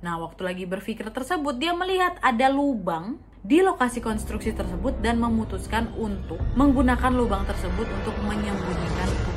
Nah, waktu lagi berpikir tersebut, dia melihat ada lubang di lokasi konstruksi tersebut dan memutuskan untuk menggunakan lubang tersebut untuk menyembunyikan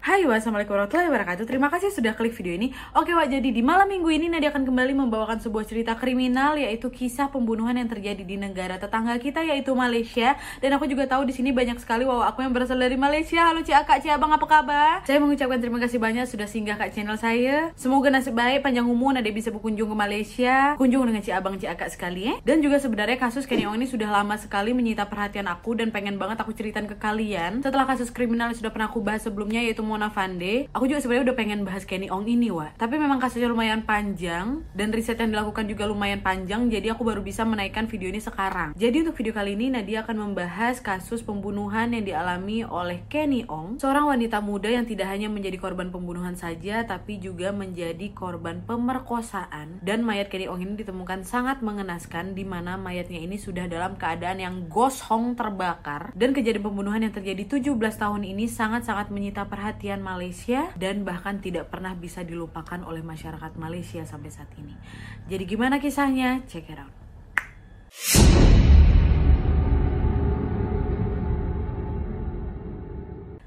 Hai wassalamualaikum warahmatullahi wabarakatuh. Terima kasih sudah klik video ini. Oke Wak, jadi di malam minggu ini Nadia akan kembali membawakan sebuah cerita kriminal Yaitu kisah pembunuhan yang terjadi di negara tetangga kita Yaitu Malaysia. Dan aku juga tahu di sini banyak sekali Wow, aku yang berasal dari Malaysia. Halo Cik Akak, Cik Abang, apa kabar? Saya mengucapkan terima kasih banyak sudah singgah ke channel saya. Semoga nasib baik, panjang umur Nadia bisa berkunjung ke Malaysia. Kunjung dengan Cik Abang, Cik Akak sekali ya Dan juga sebenarnya kasus Kenny Ong ini sudah lama sekali menyita perhatian aku Dan pengen banget aku ceritain ke kalian. Setelah kasus kriminal yang sudah pernah aku bahas sebelumnya Yaitu Mona Fande aku juga sebenarnya udah pengen bahas Kenny Ong ini wa tapi memang kasusnya lumayan panjang dan riset yang dilakukan juga lumayan panjang jadi aku baru bisa menaikkan video ini sekarang. Jadi untuk video kali ini Nadia akan membahas kasus pembunuhan yang dialami oleh Kenny Ong seorang wanita muda yang tidak hanya menjadi korban pembunuhan saja tapi juga menjadi korban pemerkosaan. Dan mayat Kenny Ong ini ditemukan sangat mengenaskan di mana mayatnya ini sudah dalam keadaan yang gosong terbakar. Dan kejadian pembunuhan yang terjadi 17 tahun ini sangat-sangat menyita perhatian malah Malaysia dan bahkan tidak pernah bisa dilupakan oleh masyarakat Malaysia sampai saat ini. Jadi gimana kisahnya? Check it out.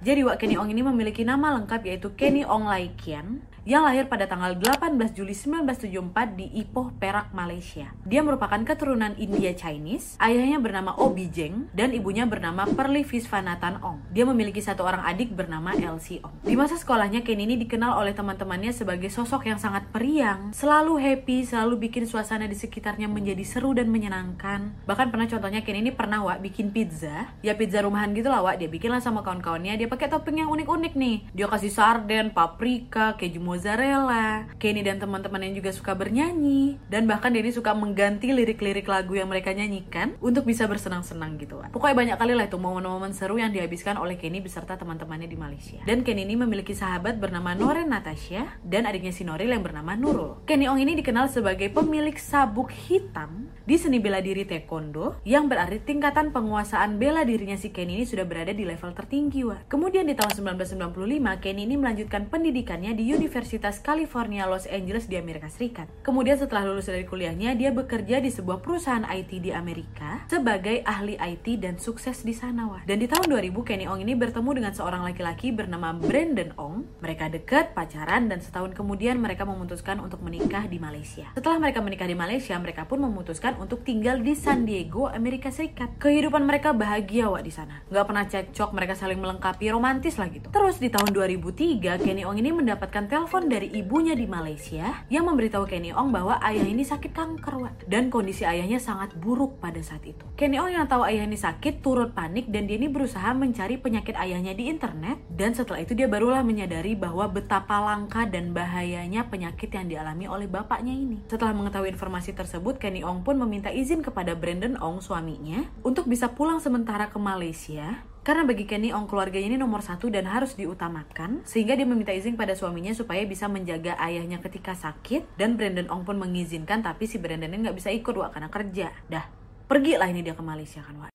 Jadi Wak Kenny Ong ini memiliki nama lengkap yaitu Kenny Ong Lai Kian yang lahir pada tanggal 18 Juli 1974 di Ipoh, Perak, Malaysia. Dia merupakan keturunan India Chinese, ayahnya bernama Obi Jeng, dan ibunya bernama Perli Visvanathan Ong. Dia memiliki satu orang adik bernama Elsie Ong. Di masa sekolahnya, Ken ini dikenal oleh teman-temannya sebagai sosok yang sangat periang, selalu happy, selalu bikin suasana di sekitarnya menjadi seru dan menyenangkan. Bahkan pernah contohnya Ken ini pernah Wak bikin pizza, ya pizza rumahan gitu lah Wak, dia bikinlah sama kawan-kawannya, dia pakai topping yang unik-unik nih. Dia kasih sarden, paprika, keju mozzarella. Kenny dan teman-temannya juga suka bernyanyi dan bahkan Denny suka mengganti lirik-lirik lagu yang mereka nyanyikan untuk bisa bersenang-senang gitu kan. Pokoknya banyak kali lah itu momen-momen seru yang dihabiskan oleh Kenny beserta teman-temannya di Malaysia. Dan Kenny ini memiliki sahabat bernama Noren Natasha dan adiknya si Noril yang bernama Nurul. Kenny Ong ini dikenal sebagai pemilik sabuk hitam di seni bela diri taekwondo yang berarti tingkatan penguasaan bela dirinya si Kenny ini sudah berada di level tertinggi wah. Kemudian di tahun 1995 Kenny ini melanjutkan pendidikannya di Universitas California Los Angeles di Amerika Serikat. Kemudian setelah lulus dari kuliahnya dia bekerja di sebuah perusahaan IT di Amerika sebagai ahli IT dan sukses di sana wah. Dan di tahun 2000 Kenny Ong ini bertemu dengan seorang laki-laki bernama Brandon Ong. Mereka dekat, pacaran dan setahun kemudian mereka memutuskan untuk menikah di Malaysia. Setelah mereka menikah di Malaysia, mereka pun memutuskan untuk tinggal di San Diego, Amerika Serikat. Kehidupan mereka bahagia wak di sana. Gak pernah cekcok, mereka saling melengkapi, romantis lah gitu. Terus di tahun 2003, Kenny Ong ini mendapatkan telepon dari ibunya di Malaysia yang memberitahu Kenny Ong bahwa ayah ini sakit kanker wak. Dan kondisi ayahnya sangat buruk pada saat itu. Kenny Ong yang tahu ayah ini sakit turut panik dan dia ini berusaha mencari penyakit ayahnya di internet. Dan setelah itu dia barulah menyadari bahwa betapa langka dan bahayanya penyakit yang dialami oleh bapaknya ini. Setelah mengetahui informasi tersebut, Kenny Ong pun meminta izin kepada Brandon Ong suaminya untuk bisa pulang sementara ke Malaysia karena bagi Kenny Ong keluarganya ini nomor satu dan harus diutamakan sehingga dia meminta izin pada suaminya supaya bisa menjaga ayahnya ketika sakit dan Brandon Ong pun mengizinkan tapi si Brandon ini nggak bisa ikut wak karena kerja. Dah pergilah ini dia ke Malaysia kan wak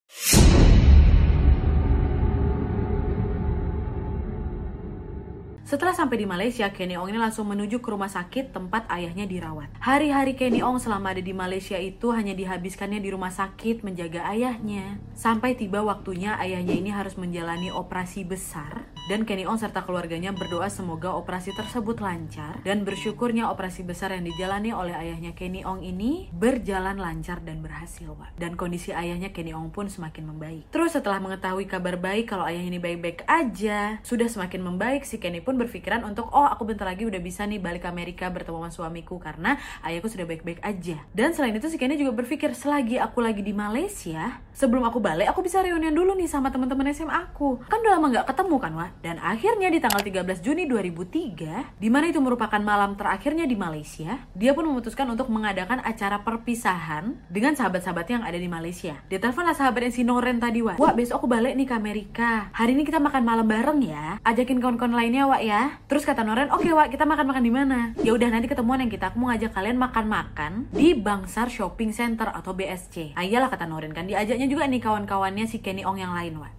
Setelah sampai di Malaysia, Kenny Ong ini langsung menuju ke rumah sakit tempat ayahnya dirawat. Hari-hari Kenny Ong selama ada di Malaysia itu hanya dihabiskannya di rumah sakit menjaga ayahnya. Sampai tiba waktunya ayahnya ini harus menjalani operasi besar dan Kenny Ong serta keluarganya berdoa semoga operasi tersebut lancar dan bersyukurnya operasi besar yang dijalani oleh ayahnya Kenny Ong ini berjalan lancar dan berhasil, Pak. Dan kondisi ayahnya Kenny Ong pun semakin membaik. Terus setelah mengetahui kabar baik kalau ayah ini baik-baik aja, sudah semakin membaik si Kenny pun berpikiran untuk oh aku bentar lagi udah bisa nih balik ke Amerika bertemu sama suamiku karena ayahku sudah baik-baik aja. Dan selain itu si Kenny juga berpikir selagi aku lagi di Malaysia, sebelum aku balik aku bisa reunian dulu nih sama teman-teman SMA aku. Kan udah lama nggak ketemu kan, Wak? Dan akhirnya di tanggal 13 Juni 2003, di mana itu merupakan malam terakhirnya di Malaysia, dia pun memutuskan untuk mengadakan acara perpisahan dengan sahabat-sahabat yang ada di Malaysia. Dia teleponlah sahabatnya si Noren tadi, Wak. Wak, besok aku balik nih ke Amerika. Hari ini kita makan malam bareng ya. Ajakin kawan-kawan lainnya, Wak ya. Terus kata Noren, oke Wak, kita makan-makan di mana? Ya udah nanti ketemuan yang kita. Aku mau ngajak kalian makan-makan di Bangsar Shopping Center atau BSC. Ah iyalah kata Noren kan. Diajaknya juga nih kawan-kawannya si Kenny Ong yang lain, Wak.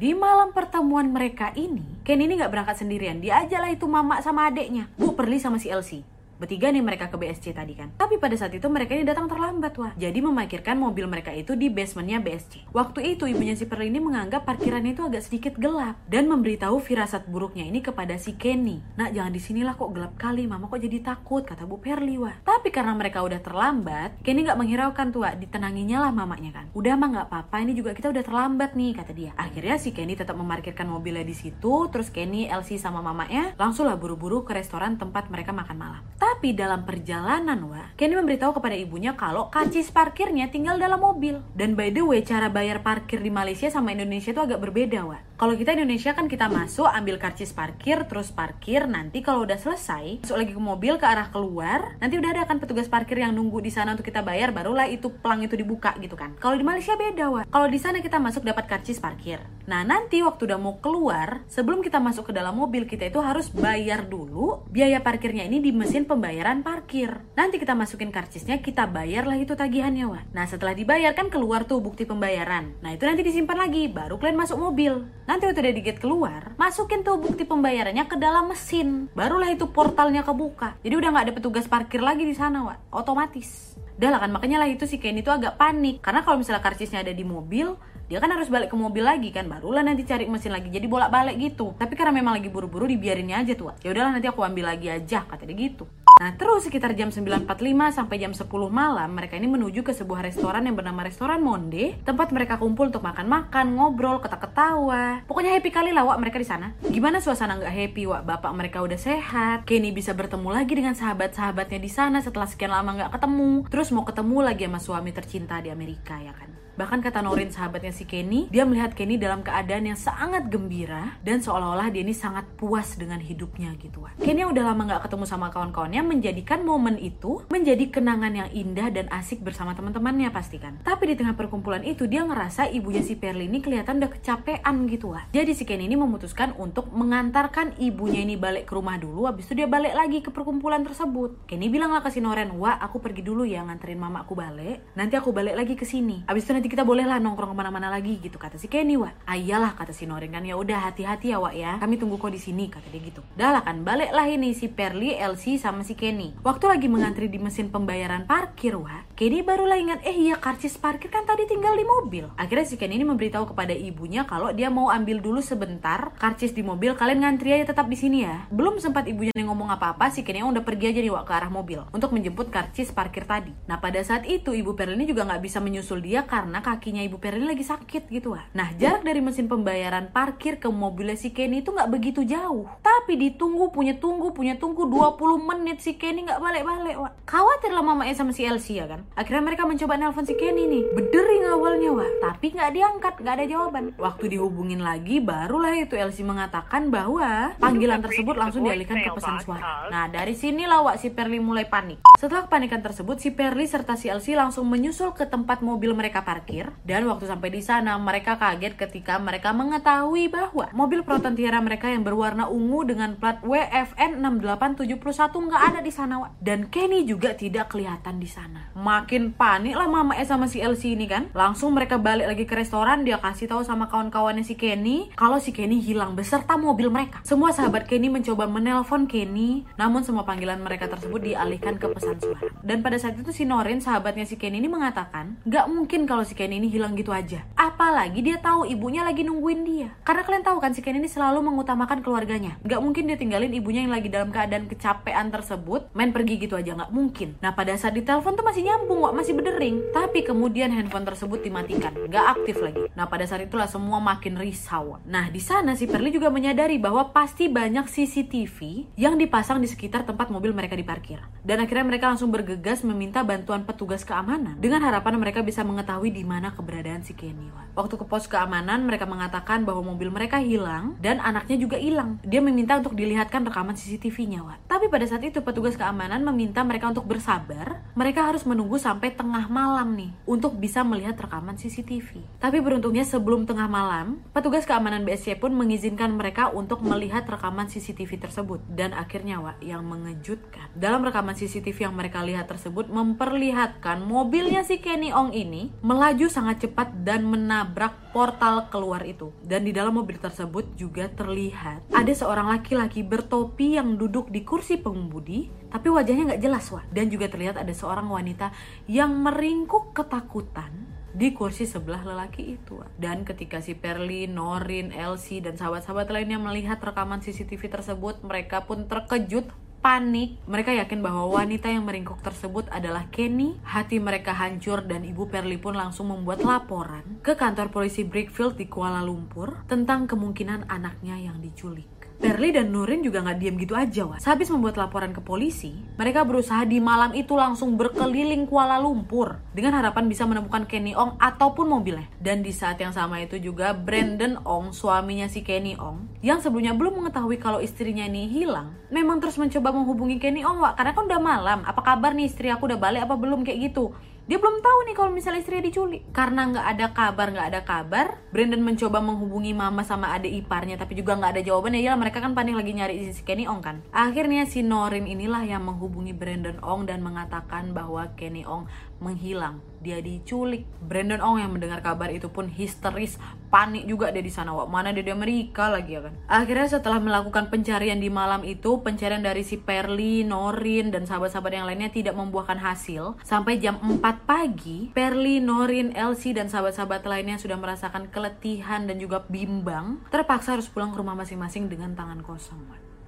Di malam pertemuan mereka ini, Ken ini nggak berangkat sendirian. Dia ajalah itu mama sama adeknya. Bu Perli sama si Elsie. Bertiga nih mereka ke BSC tadi kan. Tapi pada saat itu mereka ini datang terlambat wah. Jadi memakirkan mobil mereka itu di basementnya BSC. Waktu itu ibunya si Perli ini menganggap parkirannya itu agak sedikit gelap dan memberitahu firasat buruknya ini kepada si Kenny. Nak jangan di sinilah kok gelap kali, mama kok jadi takut kata Bu Perli wah. Tapi karena mereka udah terlambat, Kenny nggak menghiraukan tuh wah. Ditenanginya lah mamanya kan. Udah mah nggak apa-apa, ini juga kita udah terlambat nih kata dia. Akhirnya si Kenny tetap memarkirkan mobilnya di situ. Terus Kenny, Elsie sama mamanya langsunglah buru-buru ke restoran tempat mereka makan malam. Dalam perjalanan, wah, Kenny memberitahu kepada ibunya kalau karcis parkirnya tinggal dalam mobil. Dan by the way, cara bayar parkir di Malaysia sama Indonesia itu agak berbeda, wah. Kalau kita Indonesia kan kita masuk, ambil karcis parkir, terus parkir. Nanti kalau udah selesai, masuk lagi ke mobil ke arah keluar. Nanti udah ada kan petugas parkir yang nunggu di sana untuk kita bayar, barulah itu pelang itu dibuka gitu kan. Kalau di Malaysia beda, wah. Kalau di sana kita masuk dapat karcis parkir. Nah, nanti waktu udah mau keluar, sebelum kita masuk ke dalam mobil, kita itu harus bayar dulu biaya parkirnya ini di mesin pembayaran parkir. Nanti kita masukin karcisnya, kita bayarlah itu tagihannya, wah. Nah, setelah dibayar kan keluar tuh bukti pembayaran. Nah, itu nanti disimpan lagi, baru kalian masuk mobil. Nanti waktu udah dikit keluar, masukin tuh bukti pembayarannya ke dalam mesin. Barulah itu portalnya kebuka. Jadi udah nggak ada petugas parkir lagi di sana, wah. Otomatis. Udah lah kan, makanya lah itu si Kenny itu agak panik. Karena kalau misalnya karcisnya ada di mobil, dia kan harus balik ke mobil lagi kan barulah nanti cari mesin lagi jadi bolak-balik gitu tapi karena memang lagi buru-buru dibiarinnya aja tuh ya udahlah nanti aku ambil lagi aja kata dia gitu Nah terus sekitar jam 9.45 sampai jam 10 malam mereka ini menuju ke sebuah restoran yang bernama Restoran Monde tempat mereka kumpul untuk makan-makan, ngobrol, ketawa-ketawa. Pokoknya happy kali lah wak mereka di sana. Gimana suasana nggak happy wak? Bapak mereka udah sehat. Kenny bisa bertemu lagi dengan sahabat-sahabatnya di sana setelah sekian lama nggak ketemu. Terus mau ketemu lagi sama suami tercinta di Amerika ya kan. Bahkan kata Norin sahabatnya si Kenny, dia melihat Kenny dalam keadaan yang sangat gembira dan seolah-olah dia ini sangat puas dengan hidupnya gitu. Kenny yang udah lama nggak ketemu sama kawan-kawannya menjadikan momen itu menjadi kenangan yang indah dan asik bersama teman-temannya pastikan. Tapi di tengah perkumpulan itu dia ngerasa ibunya si Perli ini kelihatan udah kecapean gitu wah. Jadi si Kenny ini memutuskan untuk mengantarkan ibunya ini balik ke rumah dulu, habis itu dia balik lagi ke perkumpulan tersebut. Kenny bilang lah ke si Noren, wah aku pergi dulu ya nganterin mamaku balik, nanti aku balik lagi ke sini. Habis itu nanti kita bolehlah nongkrong ke mana-mana lagi gitu kata si Kenny Wak. Ayalah kata si Noren kan ya udah hati-hati ya Wak ya. Kami tunggu kok di sini kata dia gitu. Dah lah kan baliklah ini si Perli, Elsie sama si Kenny. Waktu lagi mengantri di mesin pembayaran parkir Wak, Kenny barulah ingat eh iya karcis parkir kan tadi tinggal di mobil. Akhirnya si Kenny ini memberitahu kepada ibunya kalau dia mau ambil dulu sebentar karcis di mobil. Kalian ngantri aja tetap di sini ya. Belum sempat ibunya ngomong apa-apa si Kenny udah pergi aja nih Wak ke arah mobil untuk menjemput karcis parkir tadi. Nah pada saat itu ibu Perli ini juga nggak bisa menyusul dia karena kakinya ibu Perli lagi sakit gitu ah. Nah jarak dari mesin pembayaran parkir ke mobilnya si Kenny itu nggak begitu jauh. Tapi ditunggu punya tunggu punya tunggu 20 menit si Kenny nggak balik-balik wah. Khawatir lah mamanya sama si Elsie ya kan. Akhirnya mereka mencoba nelpon si Kenny nih. Bedering awalnya wah. Tapi nggak diangkat nggak ada jawaban. Waktu dihubungin lagi barulah itu Elsie mengatakan bahwa panggilan tersebut langsung dialihkan ke pesan suara. Nah dari sinilah wak si Perli mulai panik. Setelah kepanikan tersebut si Perli serta si Elsie langsung menyusul ke tempat mobil mereka parkir dan waktu sampai di sana, mereka kaget ketika mereka mengetahui bahwa mobil Proton Tiara mereka yang berwarna ungu dengan plat WFN 6871 nggak ada di sana, Wak. Dan Kenny juga tidak kelihatan di sana. Makin panik lah Mama E sama si Elsie ini kan. Langsung mereka balik lagi ke restoran, dia kasih tahu sama kawan-kawannya si Kenny kalau si Kenny hilang beserta mobil mereka. Semua sahabat Kenny mencoba menelpon Kenny, namun semua panggilan mereka tersebut dialihkan ke pesan suara. Dan pada saat itu si Norin, sahabatnya si Kenny ini mengatakan, nggak mungkin kalau si Kenny ini hilang gitu aja. Apalagi dia tahu ibunya lagi nungguin dia. Karena kalian tahu kan si Ken ini selalu mengutamakan keluarganya. Nggak mungkin dia tinggalin ibunya yang lagi dalam keadaan kecapean tersebut, main pergi gitu aja nggak mungkin. Nah pada saat ditelepon tuh masih nyambung, wak masih berdering. Tapi kemudian handphone tersebut dimatikan, nggak aktif lagi. Nah pada saat itulah semua makin risau. Nah di sana si Perli juga menyadari bahwa pasti banyak CCTV yang dipasang di sekitar tempat mobil mereka diparkir. Dan akhirnya mereka langsung bergegas meminta bantuan petugas keamanan dengan harapan mereka bisa mengetahui di mana keberadaan si Kenny. Waktu ke pos keamanan, mereka mengatakan bahwa mobil mereka hilang dan anaknya juga hilang. Dia meminta untuk dilihatkan rekaman CCTV-nya, Wak. Tapi pada saat itu petugas keamanan meminta mereka untuk bersabar. Mereka harus menunggu sampai tengah malam nih untuk bisa melihat rekaman CCTV. Tapi beruntungnya sebelum tengah malam, petugas keamanan BSC pun mengizinkan mereka untuk melihat rekaman CCTV tersebut. Dan akhirnya, Wak, yang mengejutkan. Dalam rekaman CCTV yang mereka lihat tersebut memperlihatkan mobilnya si Kenny Ong ini melaju melaju sangat cepat dan menabrak portal keluar itu. Dan di dalam mobil tersebut juga terlihat ada seorang laki-laki bertopi yang duduk di kursi pengemudi, tapi wajahnya nggak jelas, Wak. Dan juga terlihat ada seorang wanita yang meringkuk ketakutan di kursi sebelah lelaki itu. Dan ketika si Perli, Norin, Elsie, dan sahabat-sahabat lainnya melihat rekaman CCTV tersebut, mereka pun terkejut panik. Mereka yakin bahwa wanita yang meringkuk tersebut adalah Kenny. Hati mereka hancur dan ibu Perli pun langsung membuat laporan ke kantor polisi Brickfield di Kuala Lumpur tentang kemungkinan anaknya yang diculik. Perli dan Nurin juga nggak diem gitu aja, Wak. Sehabis membuat laporan ke polisi, mereka berusaha di malam itu langsung berkeliling Kuala Lumpur dengan harapan bisa menemukan Kenny Ong ataupun mobilnya. Dan di saat yang sama itu juga Brandon Ong, suaminya si Kenny Ong, yang sebelumnya belum mengetahui kalau istrinya ini hilang, memang terus mencoba menghubungi Kenny Ong, Wak. Karena kan udah malam, apa kabar nih istri aku udah balik apa belum kayak gitu dia belum tahu nih kalau misalnya istrinya diculik. Karena nggak ada kabar nggak ada kabar Brandon mencoba menghubungi mama sama adik iparnya tapi juga nggak ada jawaban. Ya mereka kan panik lagi nyari si Kenny Ong kan. Akhirnya si Norin inilah yang menghubungi Brandon Ong dan mengatakan bahwa Kenny Ong menghilang. Dia diculik. Brandon Ong yang mendengar kabar itu pun histeris panik juga dia di sana. Wak mana dia di Amerika lagi ya kan? Akhirnya setelah melakukan pencarian di malam itu pencarian dari si Perli Norin dan sahabat-sahabat yang lainnya tidak membuahkan hasil. Sampai jam 4 pagi Perli Norin Elsie dan sahabat-sahabat lainnya sudah merasakan keletihan dan juga bimbang. Terpaksa harus pulang ke rumah masing-masing dengan tangan kosong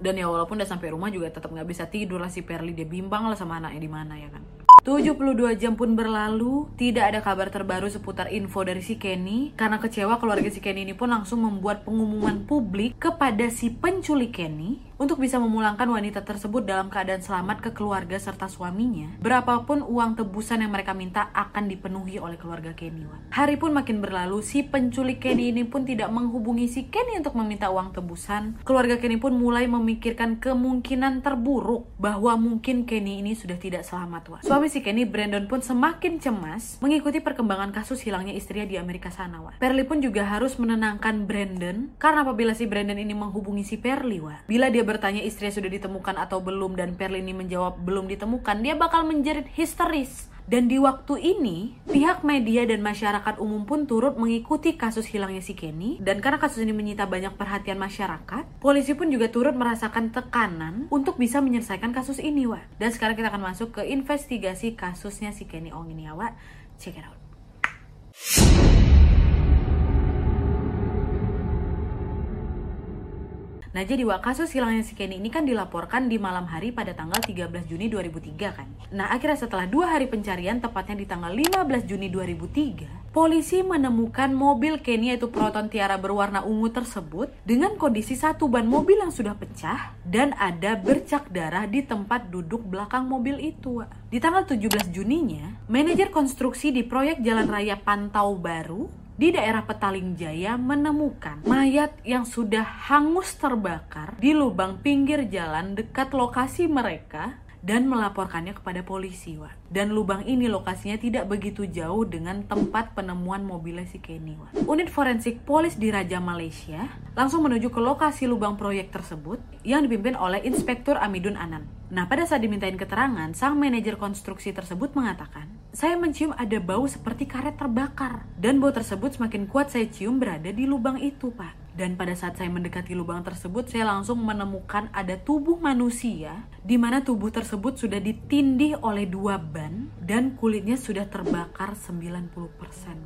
dan ya walaupun udah sampai rumah juga tetap nggak bisa tidur lah si Perli dia bimbang lah sama anaknya di mana ya kan 72 jam pun berlalu, tidak ada kabar terbaru seputar info dari si Kenny. Karena kecewa, keluarga si Kenny ini pun langsung membuat pengumuman publik kepada si penculik Kenny untuk bisa memulangkan wanita tersebut dalam keadaan selamat ke keluarga serta suaminya. Berapapun uang tebusan yang mereka minta akan dipenuhi oleh keluarga Kenny. Hari pun makin berlalu, si penculik Kenny ini pun tidak menghubungi si Kenny untuk meminta uang tebusan. Keluarga Kenny pun mulai memikirkan kemungkinan terburuk bahwa mungkin Kenny ini sudah tidak selamat. Suami si Kenny, Brandon pun semakin cemas mengikuti perkembangan kasus hilangnya istrinya di Amerika sana. Wak. Perli pun juga harus menenangkan Brandon karena apabila si Brandon ini menghubungi si Perli, Wak, bila dia bertanya istrinya sudah ditemukan atau belum dan Perlini menjawab belum ditemukan, dia bakal menjerit histeris. Dan di waktu ini, pihak media dan masyarakat umum pun turut mengikuti kasus hilangnya si Kenny. Dan karena kasus ini menyita banyak perhatian masyarakat, polisi pun juga turut merasakan tekanan untuk bisa menyelesaikan kasus ini, Wak. Dan sekarang kita akan masuk ke investigasi kasusnya si Kenny Ong ini, ya, Wak. Check it out. Nah jadi kasus hilangnya si Kenny ini kan dilaporkan di malam hari pada tanggal 13 Juni 2003 kan. Nah akhirnya setelah dua hari pencarian tepatnya di tanggal 15 Juni 2003 polisi menemukan mobil Kenny yaitu Proton Tiara berwarna ungu tersebut dengan kondisi satu ban mobil yang sudah pecah dan ada bercak darah di tempat duduk belakang mobil itu. Di tanggal 17 Juninya, manajer konstruksi di proyek Jalan Raya Pantau Baru di daerah Petaling Jaya menemukan mayat yang sudah hangus terbakar di lubang pinggir jalan dekat lokasi mereka dan melaporkannya kepada polisi, Wak. Dan lubang ini lokasinya tidak begitu jauh dengan tempat penemuan mobilnya si Kenny, Wak. Unit forensik polis di Raja Malaysia langsung menuju ke lokasi lubang proyek tersebut yang dipimpin oleh Inspektur Amidun Anan. Nah, pada saat dimintain keterangan, sang manajer konstruksi tersebut mengatakan, saya mencium ada bau seperti karet terbakar. Dan bau tersebut semakin kuat saya cium berada di lubang itu, Pak. Dan pada saat saya mendekati lubang tersebut, saya langsung menemukan ada tubuh manusia di mana tubuh tersebut sudah ditindih oleh dua ban dan kulitnya sudah terbakar 90%,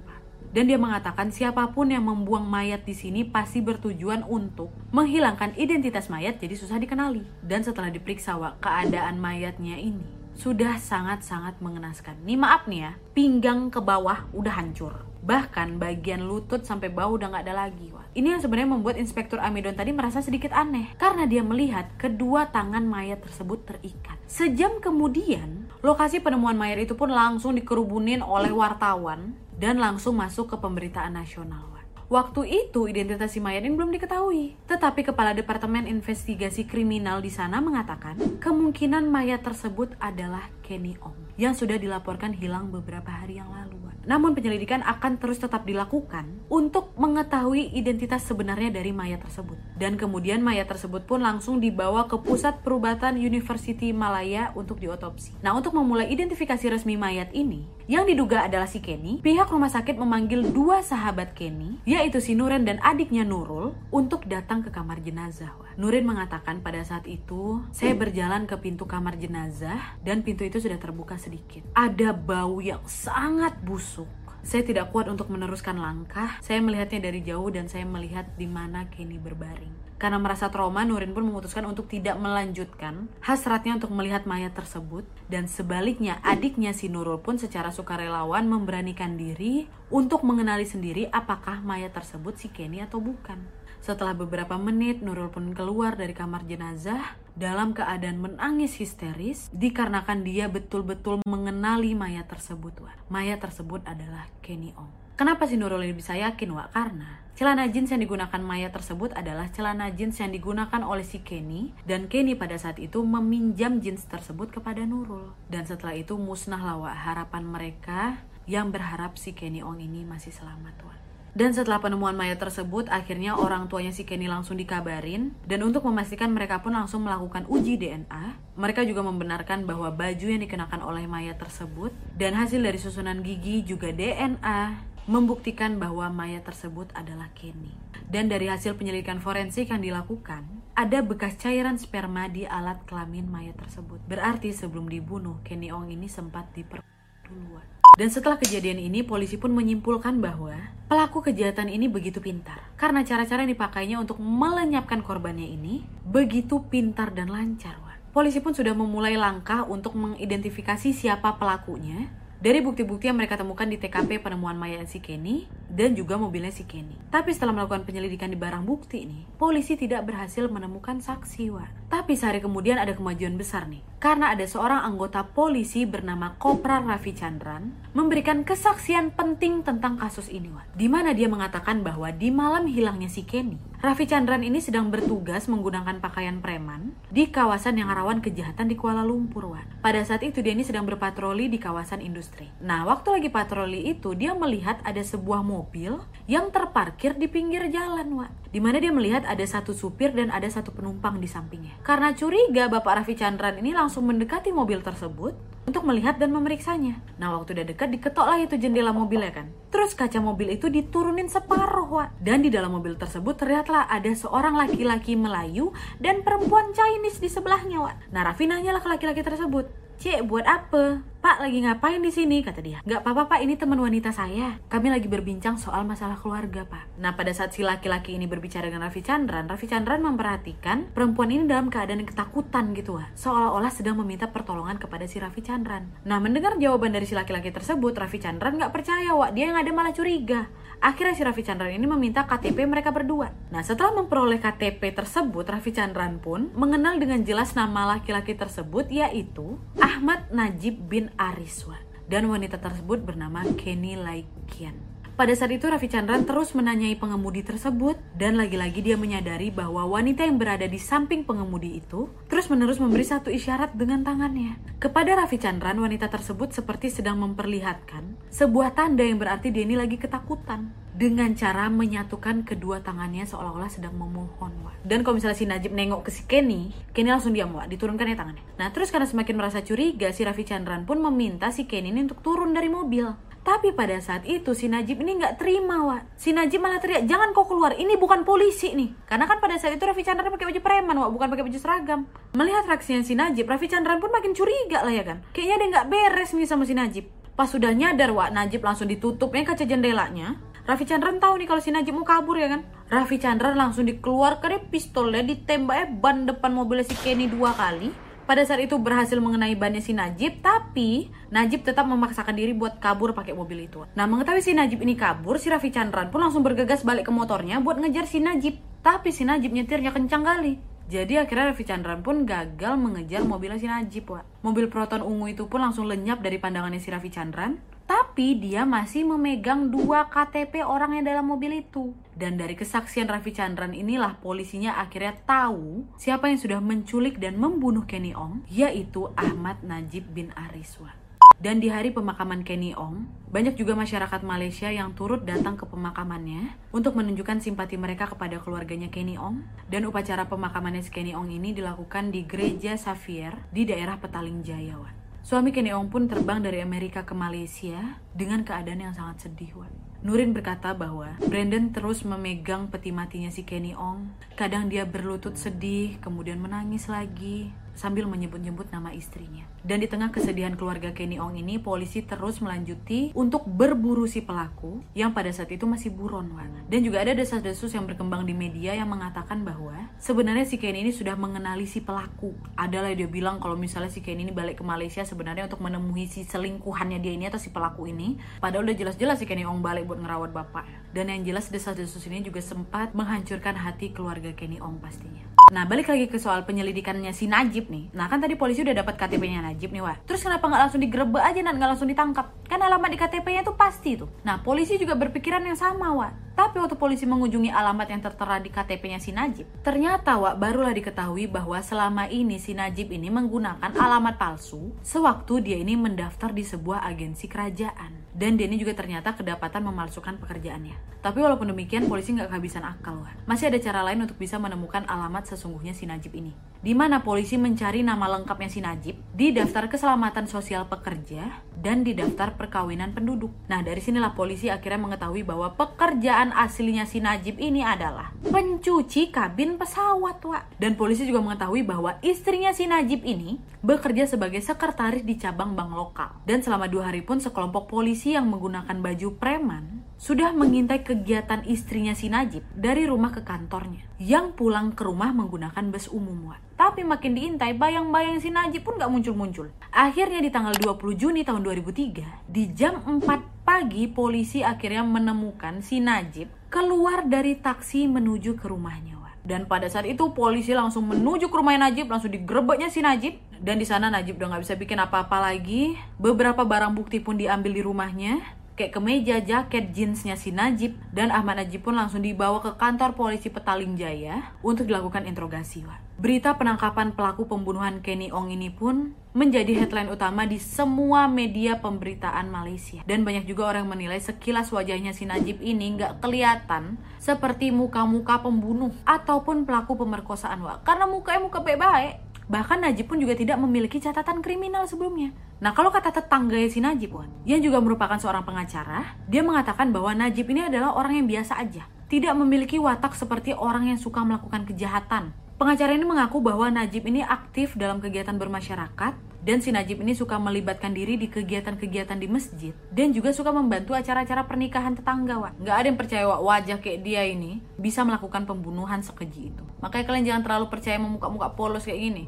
Pak. Dan dia mengatakan siapa pun yang membuang mayat di sini pasti bertujuan untuk menghilangkan identitas mayat jadi susah dikenali. Dan setelah diperiksa wak, keadaan mayatnya ini sudah sangat-sangat mengenaskan. Nih maaf nih ya, pinggang ke bawah udah hancur Bahkan bagian lutut sampai bawah udah nggak ada lagi. Wah. Ini yang sebenarnya membuat Inspektur Amidon tadi merasa sedikit aneh karena dia melihat kedua tangan mayat tersebut terikat. Sejam kemudian, lokasi penemuan mayat itu pun langsung dikerubunin oleh wartawan dan langsung masuk ke pemberitaan nasional. Waktu itu identitas si mayat ini belum diketahui. Tetapi kepala Departemen Investigasi Kriminal di sana mengatakan kemungkinan mayat tersebut adalah Kenny Ong yang sudah dilaporkan hilang beberapa hari yang lalu. Namun penyelidikan akan terus tetap dilakukan untuk mengetahui identitas sebenarnya dari mayat tersebut. Dan kemudian mayat tersebut pun langsung dibawa ke Pusat Perubatan University Malaya untuk diotopsi. Nah, untuk memulai identifikasi resmi mayat ini, yang diduga adalah si Kenny, pihak rumah sakit memanggil dua sahabat Kenny, yaitu si Nuren dan adiknya Nurul, untuk datang ke kamar jenazah. Nurin mengatakan pada saat itu, saya berjalan ke pintu kamar jenazah dan pintu itu sudah terbuka sedikit. Ada bau yang sangat busuk. Saya tidak kuat untuk meneruskan langkah. Saya melihatnya dari jauh dan saya melihat di mana Kenny berbaring. Karena merasa trauma, Nurin pun memutuskan untuk tidak melanjutkan hasratnya untuk melihat mayat tersebut. Dan sebaliknya, adiknya si Nurul pun secara sukarelawan memberanikan diri untuk mengenali sendiri apakah mayat tersebut si Kenny atau bukan. Setelah beberapa menit, Nurul pun keluar dari kamar jenazah dalam keadaan menangis histeris dikarenakan dia betul-betul mengenali mayat tersebut, Wak. Mayat tersebut adalah Kenny Ong. Kenapa si Nurul ini bisa yakin, Wak? Karena celana jeans yang digunakan mayat tersebut adalah celana jeans yang digunakan oleh si Kenny dan Kenny pada saat itu meminjam jeans tersebut kepada Nurul. Dan setelah itu musnahlah harapan mereka yang berharap si Kenny Ong ini masih selamat, Wak. Dan setelah penemuan mayat tersebut, akhirnya orang tuanya si Kenny langsung dikabarin. Dan untuk memastikan mereka pun langsung melakukan uji DNA. Mereka juga membenarkan bahwa baju yang dikenakan oleh mayat tersebut dan hasil dari susunan gigi juga DNA membuktikan bahwa mayat tersebut adalah Kenny. Dan dari hasil penyelidikan forensik yang dilakukan, ada bekas cairan sperma di alat kelamin mayat tersebut. Berarti sebelum dibunuh, Kenny Ong ini sempat diper duluan. Dan setelah kejadian ini, polisi pun menyimpulkan bahwa pelaku kejahatan ini begitu pintar. Karena cara-cara yang dipakainya untuk melenyapkan korbannya ini begitu pintar dan lancar. Polisi pun sudah memulai langkah untuk mengidentifikasi siapa pelakunya dari bukti-bukti yang mereka temukan di TKP penemuan mayat si Kenny dan juga mobilnya si Kenny. Tapi setelah melakukan penyelidikan di barang bukti nih, polisi tidak berhasil menemukan saksi, Wak. Tapi sehari kemudian ada kemajuan besar nih. Karena ada seorang anggota polisi bernama Kopral Raffi Chandran memberikan kesaksian penting tentang kasus ini, Wak. Di mana dia mengatakan bahwa di malam hilangnya si Kenny, Raffi Chandran ini sedang bertugas menggunakan pakaian preman di kawasan yang rawan kejahatan di Kuala Lumpur, Wan. Pada saat itu dia ini sedang berpatroli di kawasan industri. Nah, waktu lagi patroli itu dia melihat ada sebuah mobil yang terparkir di pinggir jalan, Wan. Di mana dia melihat ada satu supir dan ada satu penumpang di sampingnya. Karena curiga, Bapak Raffi Chandran ini langsung mendekati mobil tersebut untuk melihat dan memeriksanya. Nah, waktu udah dekat diketoklah itu jendela mobilnya kan. Terus kaca mobil itu diturunin separuh, Wak. Dan di dalam mobil tersebut terlihatlah ada seorang laki-laki Melayu dan perempuan Chinese di sebelahnya, Wak. Nah, Raffi nanyalah ke laki-laki tersebut, Cek, buat apa? Pak, lagi ngapain di sini? Kata dia. Gak apa-apa, Pak. Ini teman wanita saya. Kami lagi berbincang soal masalah keluarga, Pak. Nah, pada saat si laki-laki ini berbicara dengan Raffi Chandran, Raffi Chandran memperhatikan perempuan ini dalam keadaan ketakutan gitu, Wak. Seolah-olah sedang meminta pertolongan kepada si Raffi Chandran. Nah, mendengar jawaban dari si laki-laki tersebut, Raffi Chandran gak percaya, Wak. Dia yang ada malah curiga. Akhirnya si Raffi Chandran ini meminta KTP mereka berdua. Nah, setelah memperoleh KTP tersebut, Raffi Chandran pun mengenal dengan jelas nama laki-laki tersebut yaitu Ahmad Najib bin Ariswa. Dan wanita tersebut bernama Kenny Laikian. Pada saat itu Raffi Chandran terus menanyai pengemudi tersebut dan lagi-lagi dia menyadari bahwa wanita yang berada di samping pengemudi itu terus-menerus memberi satu isyarat dengan tangannya. Kepada Raffi Chandran, wanita tersebut seperti sedang memperlihatkan sebuah tanda yang berarti dia ini lagi ketakutan dengan cara menyatukan kedua tangannya seolah-olah sedang memohon Wak. Dan kalau misalnya si Najib nengok ke si Kenny, Kenny langsung diam Wak, diturunkan ya tangannya. Nah terus karena semakin merasa curiga, si Raffi Chandran pun meminta si Kenny ini untuk turun dari mobil. Tapi pada saat itu si Najib ini nggak terima, Wak. Si Najib malah teriak, jangan kau keluar, ini bukan polisi nih. Karena kan pada saat itu Raffi Chandran pakai baju preman, Wak, bukan pakai baju seragam. Melihat reaksinya si Najib, Raffi Chandran pun makin curiga lah ya kan. Kayaknya dia nggak beres nih sama si Najib. Pas sudah nyadar, Wak, Najib langsung ditutupnya kaca jendelanya. Raffi Chandran tahu nih kalau si Najib mau kabur ya kan. Raffi Chandran langsung dikeluarkan pistolnya ditembaknya ban depan mobilnya si Kenny dua kali pada saat itu berhasil mengenai bannya si Najib, tapi Najib tetap memaksakan diri buat kabur pakai mobil itu. Nah, mengetahui si Najib ini kabur, si Raffi Chandran pun langsung bergegas balik ke motornya buat ngejar si Najib. Tapi si Najib nyetirnya kencang kali. Jadi akhirnya Raffi Chandran pun gagal mengejar mobilnya si Najib, Wak. Mobil Proton ungu itu pun langsung lenyap dari pandangannya si Raffi Chandran tapi dia masih memegang dua KTP orang yang dalam mobil itu. Dan dari kesaksian Raffi Chandran inilah polisinya akhirnya tahu siapa yang sudah menculik dan membunuh Kenny Ong, yaitu Ahmad Najib bin Ariswa. Dan di hari pemakaman Kenny Ong, banyak juga masyarakat Malaysia yang turut datang ke pemakamannya untuk menunjukkan simpati mereka kepada keluarganya Kenny Ong. Dan upacara pemakamannya Kenny Ong ini dilakukan di Gereja Xavier di daerah Petaling Jaya. Suami Kenny Ong pun terbang dari Amerika ke Malaysia dengan keadaan yang sangat sedih, Wan. Nurin berkata bahwa Brandon terus memegang peti matinya si Kenny Ong. Kadang dia berlutut sedih, kemudian menangis lagi sambil menyebut-nyebut nama istrinya. Dan di tengah kesedihan keluarga Kenny Ong ini, polisi terus melanjuti untuk berburu si pelaku yang pada saat itu masih buron, Wan. Dan juga ada desas-desus yang berkembang di media yang mengatakan bahwa sebenarnya si Kenny ini sudah mengenali si pelaku. Adalah dia bilang kalau misalnya si Kenny ini balik ke Malaysia sebenarnya untuk menemui si selingkuhannya dia ini atau si pelaku ini. Padahal udah jelas-jelas si Kenny Ong balik buat ngerawat bapak. Dan yang jelas desas-desus ini juga sempat menghancurkan hati keluarga Kenny Ong pastinya. Nah, balik lagi ke soal penyelidikannya si Najib nih. Nah, kan tadi polisi udah dapat KTP-nya Najib nih, wah. Terus kenapa nggak langsung digerebek aja dan nggak langsung ditangkap? Kan alamat di KTP-nya tuh pasti tuh. Nah, polisi juga berpikiran yang sama, wah. Tapi waktu polisi mengunjungi alamat yang tertera di KTP-nya si Najib, ternyata wak barulah diketahui bahwa selama ini si Najib ini menggunakan alamat palsu sewaktu dia ini mendaftar di sebuah agensi kerajaan. Dan dia ini juga ternyata kedapatan memalsukan pekerjaannya. Tapi walaupun demikian, polisi nggak kehabisan akal, wak. Masih ada cara lain untuk bisa menemukan alamat sesungguhnya si Najib ini. Di mana polisi mencari nama lengkapnya si Najib di daftar keselamatan sosial pekerja dan di daftar perkawinan penduduk. Nah, dari sinilah polisi akhirnya mengetahui bahwa pekerjaan aslinya si Najib ini adalah pencuci kabin pesawat, Wak. Dan polisi juga mengetahui bahwa istrinya si Najib ini bekerja sebagai sekretaris di cabang bank lokal. Dan selama dua hari pun sekelompok polisi yang menggunakan baju preman sudah mengintai kegiatan istrinya si Najib dari rumah ke kantornya yang pulang ke rumah menggunakan bus umum Wak. Tapi makin diintai bayang-bayang si Najib pun gak muncul-muncul. Akhirnya di tanggal 20 Juni tahun 2003 di jam 4 pagi polisi akhirnya menemukan si Najib keluar dari taksi menuju ke rumahnya. Dan pada saat itu polisi langsung menuju ke rumahnya Najib, langsung digerebeknya si Najib. Dan di sana Najib udah nggak bisa bikin apa-apa lagi. Beberapa barang bukti pun diambil di rumahnya kayak kemeja, jaket, jeansnya si Najib dan Ahmad Najib pun langsung dibawa ke kantor polisi Petaling Jaya untuk dilakukan interogasi. Berita penangkapan pelaku pembunuhan Kenny Ong ini pun menjadi headline utama di semua media pemberitaan Malaysia dan banyak juga orang menilai sekilas wajahnya si Najib ini nggak kelihatan seperti muka-muka pembunuh ataupun pelaku pemerkosaan Wak. karena mukanya muka baik-baik Bahkan Najib pun juga tidak memiliki catatan kriminal sebelumnya. Nah, kalau kata tetangga si Najib, Wan, yang juga merupakan seorang pengacara, dia mengatakan bahwa Najib ini adalah orang yang biasa aja. Tidak memiliki watak seperti orang yang suka melakukan kejahatan. Pengacara ini mengaku bahwa Najib ini aktif dalam kegiatan bermasyarakat dan si Najib ini suka melibatkan diri di kegiatan-kegiatan di masjid dan juga suka membantu acara-acara pernikahan tetangga Wak. Nggak ada yang percaya Wak, wajah kayak dia ini bisa melakukan pembunuhan sekeji itu. Makanya kalian jangan terlalu percaya memuka-muka polos kayak gini.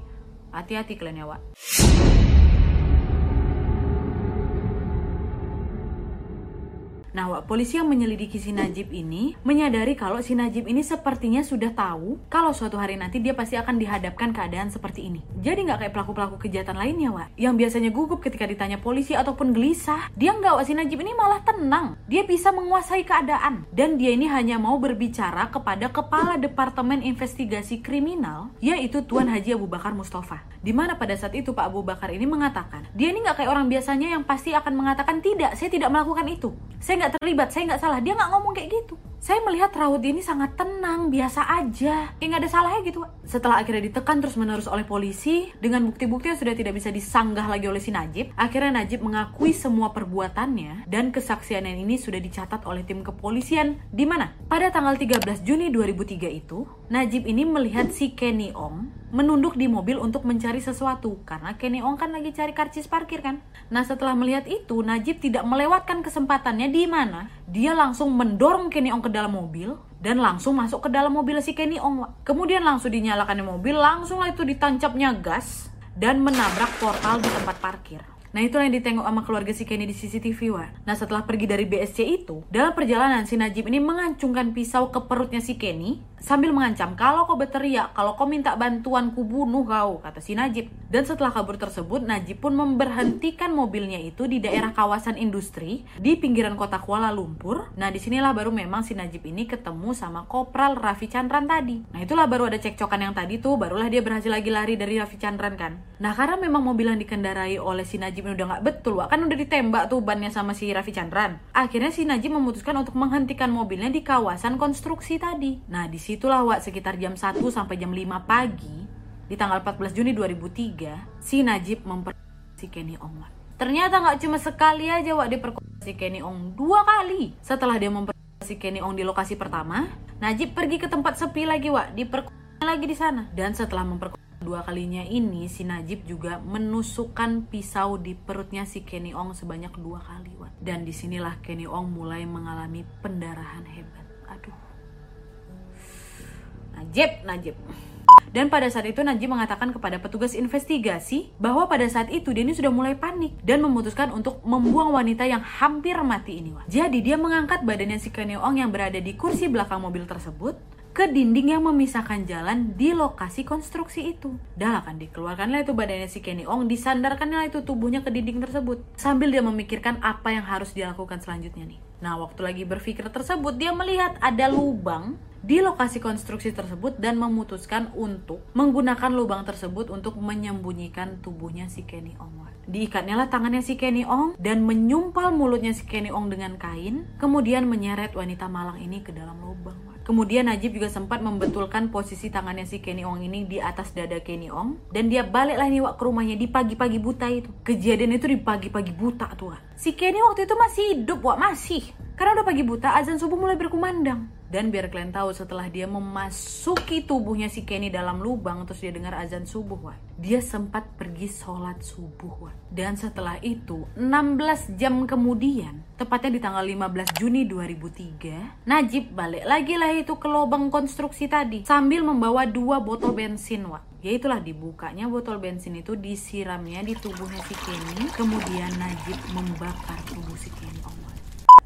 Hati-hati kalian ya Wak. Nah, Wak, polisi yang menyelidiki si Najib ini menyadari kalau si Najib ini sepertinya sudah tahu kalau suatu hari nanti dia pasti akan dihadapkan keadaan seperti ini. Jadi nggak kayak pelaku-pelaku kejahatan lainnya, Wak. Yang biasanya gugup ketika ditanya polisi ataupun gelisah. Dia nggak, Wak. Si Najib ini malah tenang. Dia bisa menguasai keadaan. Dan dia ini hanya mau berbicara kepada Kepala Departemen Investigasi Kriminal, yaitu Tuan Haji Abu Bakar Mustafa. Di mana pada saat itu Pak Abu Bakar ini mengatakan, dia ini nggak kayak orang biasanya yang pasti akan mengatakan tidak, saya tidak melakukan itu. Saya nggak terlibat, saya nggak salah. Dia nggak ngomong kayak gitu. Saya melihat Raud ini sangat tenang, biasa aja, kayak nggak ada salahnya gitu. Setelah akhirnya ditekan terus menerus oleh polisi dengan bukti-bukti yang sudah tidak bisa disanggah lagi oleh si Najib, akhirnya Najib mengakui semua perbuatannya dan kesaksiannya ini sudah dicatat oleh tim kepolisian di mana pada tanggal 13 Juni 2003 itu Najib ini melihat si Kenny Ong menunduk di mobil untuk mencari sesuatu karena Kenny Ong kan lagi cari karcis parkir kan. Nah setelah melihat itu Najib tidak melewatkan kesempatannya di mana dia langsung mendorong Kenny Ong ke dalam mobil dan langsung masuk ke dalam mobil si Kenny Ong. Kemudian langsung dinyalakan mobil, langsung lah itu ditancapnya gas dan menabrak portal di tempat parkir. Nah itulah yang ditengok sama keluarga si Kenny di CCTV wa. Nah setelah pergi dari BSC itu, dalam perjalanan si Najib ini mengancungkan pisau ke perutnya si Kenny sambil mengancam kalau kau berteriak, kalau kau minta bantuan ku bunuh kau, kata si Najib. Dan setelah kabur tersebut, Najib pun memberhentikan mobilnya itu di daerah kawasan industri di pinggiran kota Kuala Lumpur. Nah di sinilah baru memang si Najib ini ketemu sama Kopral Raffi Chandran tadi. Nah itulah baru ada cekcokan yang tadi tuh, barulah dia berhasil lagi lari dari Raffi Chandran kan. Nah karena memang mobil yang dikendarai oleh si Najib ini udah nggak betul, kan udah ditembak tuh bannya sama si Raffi Chandran. Akhirnya si Najib memutuskan untuk menghentikan mobilnya di kawasan konstruksi tadi. Nah di situlah Wak sekitar jam 1 sampai jam 5 pagi di tanggal 14 Juni 2003 si Najib memper si Kenny Ong. Wak. Ternyata nggak cuma sekali aja Wak diperkosa si Kenny Ong, dua kali. Setelah dia memperkosa si Kenny Ong di lokasi pertama, Najib pergi ke tempat sepi lagi Wak, diperkosa lagi di sana. Dan setelah memperkosa dua kalinya ini, si Najib juga menusukkan pisau di perutnya si Kenny Ong sebanyak dua kali Wak. Dan di sinilah Kenny Ong mulai mengalami pendarahan hebat. Aduh. Najib, Najib. Dan pada saat itu Najib mengatakan kepada petugas investigasi bahwa pada saat itu Denny sudah mulai panik dan memutuskan untuk membuang wanita yang hampir mati ini. Wak. Jadi dia mengangkat badannya si Kenny Ong yang berada di kursi belakang mobil tersebut ke dinding yang memisahkan jalan di lokasi konstruksi itu. Dah akan dikeluarkanlah itu badannya si Kenny Ong, disandarkanlah itu tubuhnya ke dinding tersebut. Sambil dia memikirkan apa yang harus dilakukan selanjutnya nih. Nah, waktu lagi berpikir tersebut, dia melihat ada lubang di lokasi konstruksi tersebut dan memutuskan untuk menggunakan lubang tersebut untuk menyembunyikan tubuhnya si Kenny Ong. Diikatnya lah tangannya si Kenny Ong dan menyumpal mulutnya si Kenny Ong dengan kain, kemudian menyeret wanita malang ini ke dalam lubang. Kemudian Najib juga sempat membetulkan posisi tangannya si Kenny Ong ini di atas dada Kenny Ong dan dia baliklah nih Wak ke rumahnya di pagi-pagi buta itu. Kejadian itu di pagi-pagi buta tuh. Si Kenny waktu itu masih hidup Wak, masih. Karena udah pagi buta, azan subuh mulai berkumandang. Dan biar kalian tahu setelah dia memasuki tubuhnya si Kenny dalam lubang terus dia dengar azan subuh, wah. Dia sempat pergi sholat subuh, wah. Dan setelah itu 16 jam kemudian, tepatnya di tanggal 15 Juni 2003, Najib balik lagi lah itu ke lubang konstruksi tadi sambil membawa dua botol bensin, wah. Yaitulah dibukanya botol bensin itu disiramnya di tubuhnya si Kenny, kemudian Najib membakar tubuh si Kenny.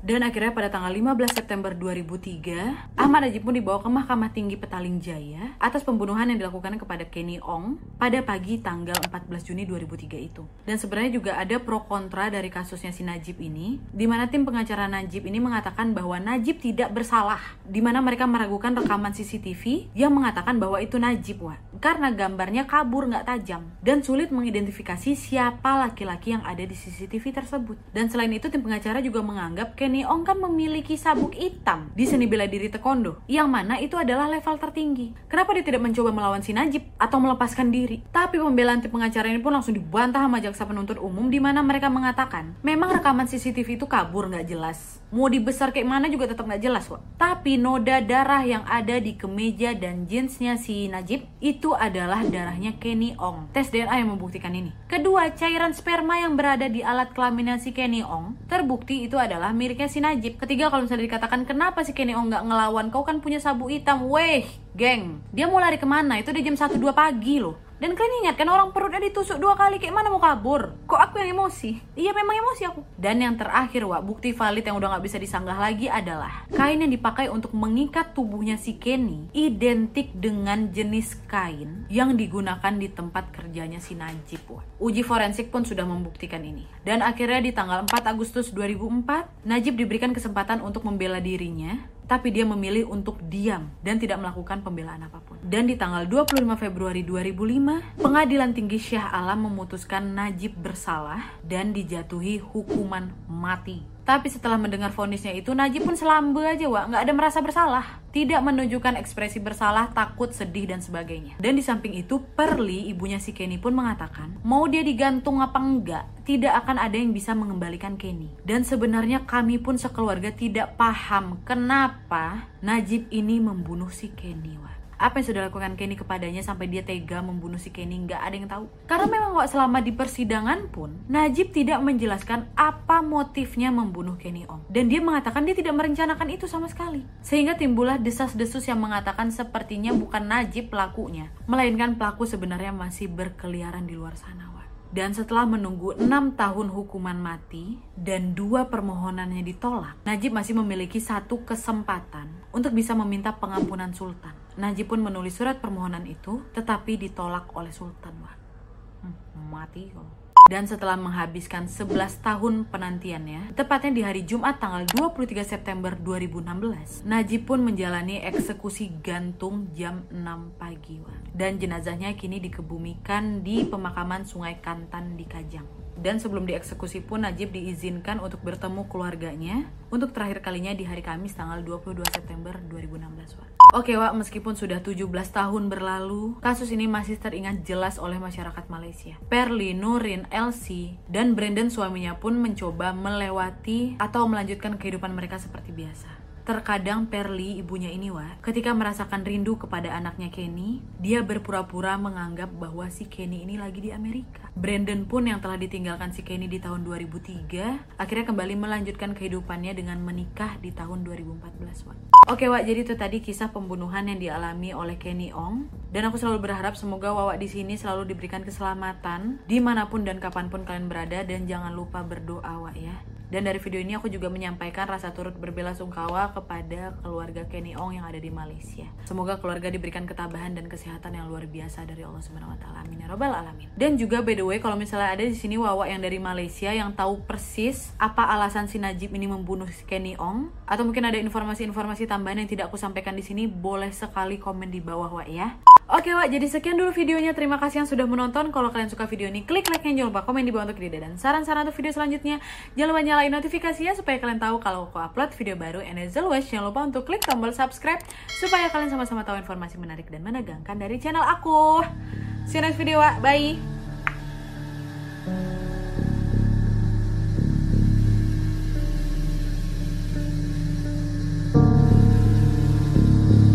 Dan akhirnya pada tanggal 15 September 2003, Ahmad Najib pun dibawa ke Mahkamah Tinggi Petaling Jaya atas pembunuhan yang dilakukan kepada Kenny Ong pada pagi tanggal 14 Juni 2003 itu. Dan sebenarnya juga ada pro kontra dari kasusnya si Najib ini, di mana tim pengacara Najib ini mengatakan bahwa Najib tidak bersalah, di mana mereka meragukan rekaman CCTV yang mengatakan bahwa itu Najib, wah. Karena gambarnya kabur nggak tajam dan sulit mengidentifikasi siapa laki-laki yang ada di CCTV tersebut. Dan selain itu tim pengacara juga menganggap Kenny Kenny Ong kan memiliki sabuk hitam di seni bela diri taekwondo, yang mana itu adalah level tertinggi. Kenapa dia tidak mencoba melawan si Najib atau melepaskan diri? Tapi pembelaan tim pengacara ini pun langsung dibantah sama jaksa penuntut umum di mana mereka mengatakan, memang rekaman CCTV itu kabur nggak jelas. Mau dibesar kayak mana juga tetap nggak jelas, Wak. Tapi noda darah yang ada di kemeja dan jeansnya si Najib itu adalah darahnya Kenny Ong. Tes DNA yang membuktikan ini. Kedua, cairan sperma yang berada di alat kelaminnya si Kenny Ong terbukti itu adalah miliknya si Najib. Ketiga kalau misalnya dikatakan kenapa si Kenny nggak ngelawan, kau kan punya sabu hitam, weh, geng. Dia mau lari ke mana? Itu udah jam 1-2 pagi loh. Dan kalian ingat kan orang perutnya ditusuk dua kali kayak mana mau kabur? Kok aku yang emosi? Iya memang emosi aku. Dan yang terakhir Wak, bukti valid yang udah nggak bisa disanggah lagi adalah kain yang dipakai untuk mengikat tubuhnya si Kenny identik dengan jenis kain yang digunakan di tempat kerjanya si Najib Wak. Uji forensik pun sudah membuktikan ini. Dan akhirnya di tanggal 4 Agustus 2004, Najib diberikan kesempatan untuk membela dirinya tapi dia memilih untuk diam dan tidak melakukan pembelaan apa pun. Dan di tanggal 25 Februari 2005, Pengadilan Tinggi Syah Alam memutuskan Najib bersalah dan dijatuhi hukuman mati tapi setelah mendengar vonisnya itu, Najib pun selambe aja, Wak. Nggak ada merasa bersalah. Tidak menunjukkan ekspresi bersalah, takut, sedih, dan sebagainya. Dan di samping itu, Perli, ibunya si Kenny pun mengatakan, mau dia digantung apa enggak, tidak akan ada yang bisa mengembalikan Kenny. Dan sebenarnya kami pun sekeluarga tidak paham kenapa Najib ini membunuh si Kenny, Wak apa yang sudah lakukan Kenny kepadanya sampai dia tega membunuh si Kenny? Nggak ada yang tahu. Karena memang kok selama di persidangan pun Najib tidak menjelaskan apa motifnya membunuh Kenny Ong dan dia mengatakan dia tidak merencanakan itu sama sekali. Sehingga timbullah desas-desus yang mengatakan sepertinya bukan Najib pelakunya melainkan pelaku sebenarnya masih berkeliaran di luar sana dan setelah menunggu enam tahun hukuman mati dan dua permohonannya ditolak, Najib masih memiliki satu kesempatan untuk bisa meminta pengampunan Sultan. Najib pun menulis surat permohonan itu, tetapi ditolak oleh Sultan. Wah, hmm, mati kok. Dan setelah menghabiskan 11 tahun penantiannya, tepatnya di hari Jumat tanggal 23 September 2016, Najib pun menjalani eksekusi gantung jam 6 pagi. Dan jenazahnya kini dikebumikan di pemakaman Sungai Kantan di Kajang. Dan sebelum dieksekusi pun Najib diizinkan untuk bertemu keluarganya untuk terakhir kalinya di hari Kamis tanggal 22 September 2016. Wak. Oke Wak, meskipun sudah 17 tahun berlalu, kasus ini masih teringat jelas oleh masyarakat Malaysia. Perli, Nurin, Elsie, dan Brandon suaminya pun mencoba melewati atau melanjutkan kehidupan mereka seperti biasa. Terkadang Perli, ibunya ini wah, ketika merasakan rindu kepada anaknya Kenny, dia berpura-pura menganggap bahwa si Kenny ini lagi di Amerika. Brandon pun yang telah ditinggalkan si Kenny di tahun 2003, akhirnya kembali melanjutkan kehidupannya dengan menikah di tahun 2014 wah. Oke Wak, jadi itu tadi kisah pembunuhan yang dialami oleh Kenny Ong. Dan aku selalu berharap semoga Wawa di sini selalu diberikan keselamatan di mana pun dan kapan pun kalian berada dan jangan lupa berdoa Wak ya. Dan dari video ini aku juga menyampaikan rasa turut berbela sungkawa kepada keluarga Kenny Ong yang ada di Malaysia. Semoga keluarga diberikan ketabahan dan kesehatan yang luar biasa dari Allah Subhanahu wa taala. Amin ya rabbal alamin. Dan juga by the way kalau misalnya ada di sini Wawa yang dari Malaysia yang tahu persis apa alasan si Najib ini membunuh Kenny Ong atau mungkin ada informasi-informasi tambahan yang tidak aku sampaikan di sini, boleh sekali komen di bawah Wak ya. Oke Wak, jadi sekian dulu videonya. Terima kasih yang sudah menonton. Kalau kalian suka video ini, klik like yang jangan lupa komen di bawah untuk ide dan saran-saran untuk video selanjutnya. Jangan lupa nyalain notifikasinya supaya kalian tahu kalau aku upload video baru. And as always, jangan lupa untuk klik tombol subscribe supaya kalian sama-sama tahu informasi menarik dan menegangkan dari channel aku. See you next video, Bye!